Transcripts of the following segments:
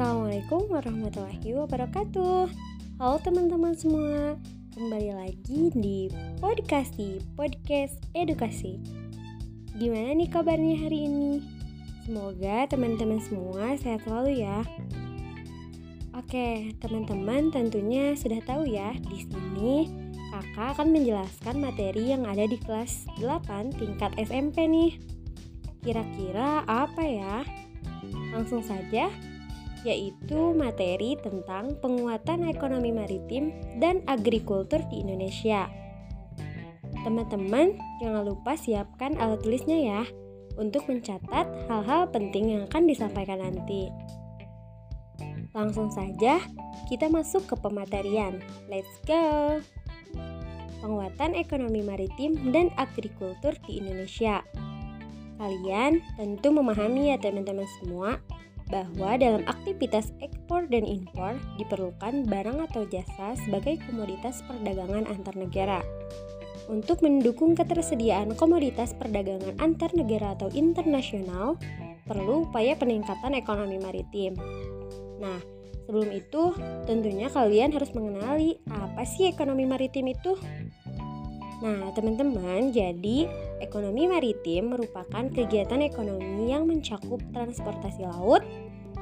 Assalamualaikum warahmatullahi wabarakatuh Halo teman-teman semua Kembali lagi di Podcasti Podcast Edukasi Gimana nih kabarnya hari ini? Semoga teman-teman semua sehat selalu ya Oke, teman-teman tentunya sudah tahu ya Di sini kakak akan menjelaskan materi yang ada di kelas 8 tingkat SMP nih Kira-kira apa ya? Langsung saja, yaitu materi tentang penguatan ekonomi maritim dan agrikultur di Indonesia. Teman-teman, jangan lupa siapkan alat tulisnya ya untuk mencatat hal-hal penting yang akan disampaikan nanti. Langsung saja, kita masuk ke pematerian. Let's go! Penguatan ekonomi maritim dan agrikultur di Indonesia. Kalian tentu memahami ya teman-teman semua bahwa dalam aktivitas ekspor dan impor diperlukan barang atau jasa sebagai komoditas perdagangan antar negara. Untuk mendukung ketersediaan komoditas perdagangan antar negara atau internasional, perlu upaya peningkatan ekonomi maritim. Nah, sebelum itu tentunya kalian harus mengenali apa sih ekonomi maritim itu? Nah, teman-teman, jadi ekonomi maritim merupakan kegiatan ekonomi yang mencakup transportasi laut,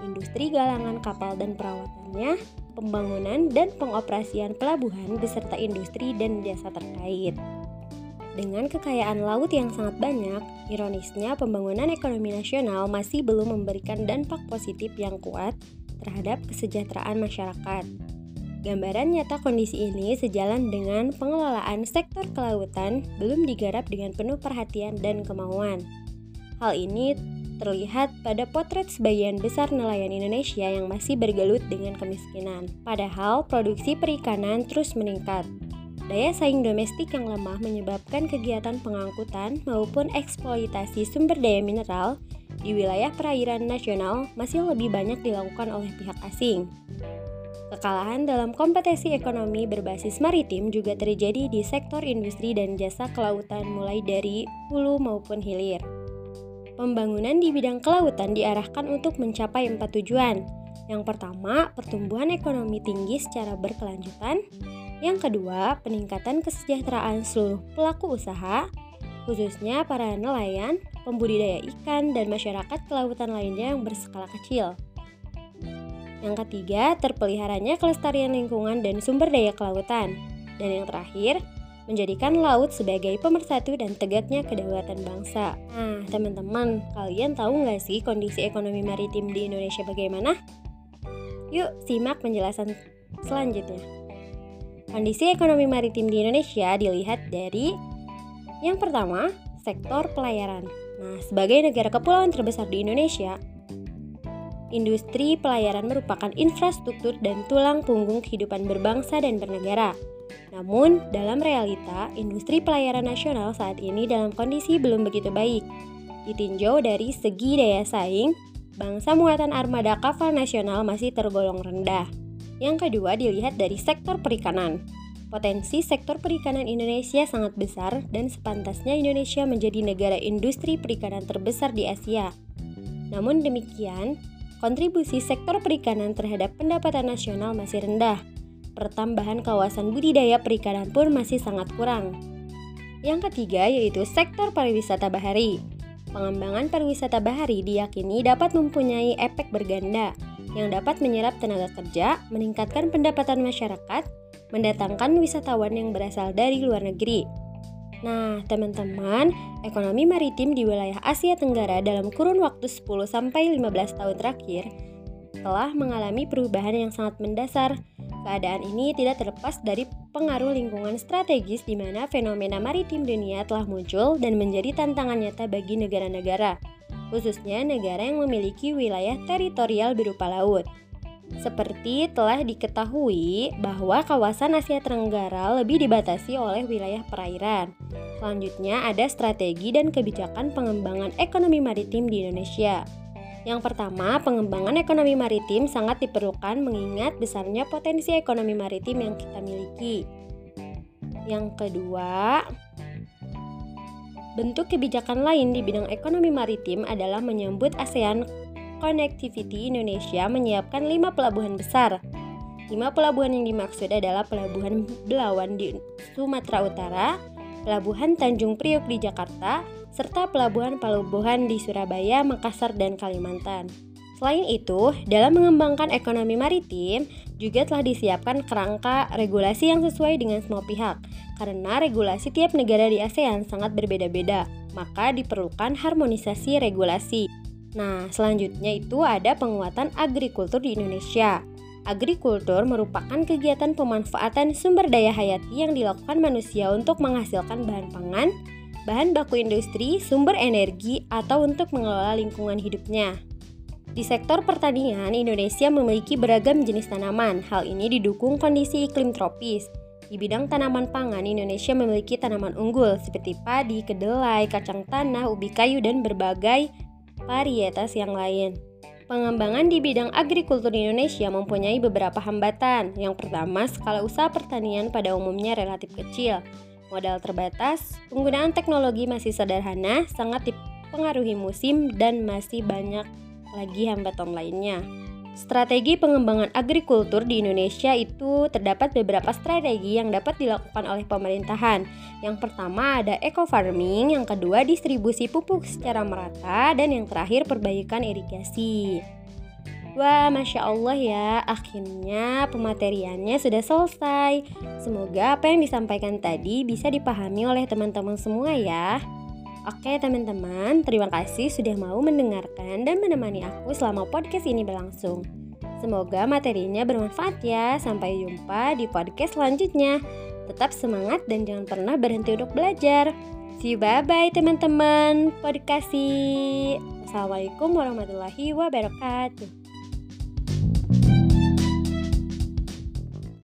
industri galangan kapal dan perawatannya, pembangunan dan pengoperasian pelabuhan beserta industri dan jasa terkait. Dengan kekayaan laut yang sangat banyak, ironisnya pembangunan ekonomi nasional masih belum memberikan dampak positif yang kuat terhadap kesejahteraan masyarakat. Gambaran nyata kondisi ini sejalan dengan pengelolaan sektor kelautan belum digarap dengan penuh perhatian dan kemauan. Hal ini terlihat pada potret sebagian besar nelayan Indonesia yang masih bergelut dengan kemiskinan. Padahal produksi perikanan terus meningkat. Daya saing domestik yang lemah menyebabkan kegiatan pengangkutan maupun eksploitasi sumber daya mineral di wilayah perairan nasional masih lebih banyak dilakukan oleh pihak asing. Kekalahan dalam kompetisi ekonomi berbasis maritim juga terjadi di sektor industri dan jasa kelautan mulai dari hulu maupun hilir. Pembangunan di bidang kelautan diarahkan untuk mencapai empat tujuan. Yang pertama, pertumbuhan ekonomi tinggi secara berkelanjutan. Yang kedua, peningkatan kesejahteraan seluruh pelaku usaha, khususnya para nelayan, pembudidaya ikan, dan masyarakat kelautan lainnya yang berskala kecil. Yang ketiga, terpeliharanya kelestarian lingkungan dan sumber daya kelautan. Dan yang terakhir, menjadikan laut sebagai pemersatu dan tegaknya kedaulatan bangsa. Nah, teman-teman, kalian tahu nggak sih kondisi ekonomi maritim di Indonesia bagaimana? Yuk, simak penjelasan selanjutnya. Kondisi ekonomi maritim di Indonesia dilihat dari yang pertama, sektor pelayaran. Nah, sebagai negara kepulauan terbesar di Indonesia, Industri pelayaran merupakan infrastruktur dan tulang punggung kehidupan berbangsa dan bernegara. Namun, dalam realita, industri pelayaran nasional saat ini dalam kondisi belum begitu baik. Ditinjau dari segi daya saing, bangsa muatan armada kapal nasional masih tergolong rendah. Yang kedua dilihat dari sektor perikanan. Potensi sektor perikanan Indonesia sangat besar dan sepantasnya Indonesia menjadi negara industri perikanan terbesar di Asia. Namun demikian, kontribusi sektor perikanan terhadap pendapatan nasional masih rendah. Pertambahan kawasan budidaya perikanan pun masih sangat kurang. Yang ketiga yaitu sektor pariwisata bahari. Pengembangan pariwisata bahari diyakini dapat mempunyai efek berganda yang dapat menyerap tenaga kerja, meningkatkan pendapatan masyarakat, mendatangkan wisatawan yang berasal dari luar negeri, Nah, teman-teman, ekonomi maritim di wilayah Asia Tenggara dalam kurun waktu 10 sampai 15 tahun terakhir telah mengalami perubahan yang sangat mendasar. Keadaan ini tidak terlepas dari pengaruh lingkungan strategis di mana fenomena maritim dunia telah muncul dan menjadi tantangan nyata bagi negara-negara, khususnya negara yang memiliki wilayah teritorial berupa laut. Seperti telah diketahui bahwa kawasan Asia Tenggara lebih dibatasi oleh wilayah perairan. Selanjutnya ada strategi dan kebijakan pengembangan ekonomi maritim di Indonesia. Yang pertama, pengembangan ekonomi maritim sangat diperlukan mengingat besarnya potensi ekonomi maritim yang kita miliki. Yang kedua, bentuk kebijakan lain di bidang ekonomi maritim adalah menyambut ASEAN Connectivity Indonesia menyiapkan lima pelabuhan besar. Lima pelabuhan yang dimaksud adalah Pelabuhan Belawan di Sumatera Utara, Pelabuhan Tanjung Priok di Jakarta, serta pelabuhan-pelabuhan di Surabaya, Makassar, dan Kalimantan. Selain itu, dalam mengembangkan ekonomi maritim, juga telah disiapkan kerangka regulasi yang sesuai dengan semua pihak. Karena regulasi tiap negara di ASEAN sangat berbeda-beda, maka diperlukan harmonisasi regulasi. Nah, selanjutnya itu ada penguatan agrikultur di Indonesia. Agrikultur merupakan kegiatan pemanfaatan sumber daya hayati yang dilakukan manusia untuk menghasilkan bahan pangan, bahan baku industri, sumber energi, atau untuk mengelola lingkungan hidupnya. Di sektor pertanian, Indonesia memiliki beragam jenis tanaman. Hal ini didukung kondisi iklim tropis. Di bidang tanaman pangan, Indonesia memiliki tanaman unggul seperti padi, kedelai, kacang tanah, ubi kayu, dan berbagai varietas yang lain. Pengembangan di bidang agrikultur Indonesia mempunyai beberapa hambatan. Yang pertama, skala usaha pertanian pada umumnya relatif kecil. Modal terbatas, penggunaan teknologi masih sederhana, sangat dipengaruhi musim, dan masih banyak lagi hambatan lainnya. Strategi pengembangan agrikultur di Indonesia itu terdapat beberapa strategi yang dapat dilakukan oleh pemerintahan. Yang pertama ada eco farming, yang kedua distribusi pupuk secara merata, dan yang terakhir perbaikan irigasi. Wah, masya Allah ya, akhirnya pemateriannya sudah selesai. Semoga apa yang disampaikan tadi bisa dipahami oleh teman-teman semua ya. Oke teman-teman, terima kasih sudah mau mendengarkan dan menemani aku selama podcast ini berlangsung. Semoga materinya bermanfaat ya. Sampai jumpa di podcast selanjutnya. Tetap semangat dan jangan pernah berhenti untuk belajar. See you bye-bye teman-teman. Podcast. Assalamualaikum warahmatullahi wabarakatuh.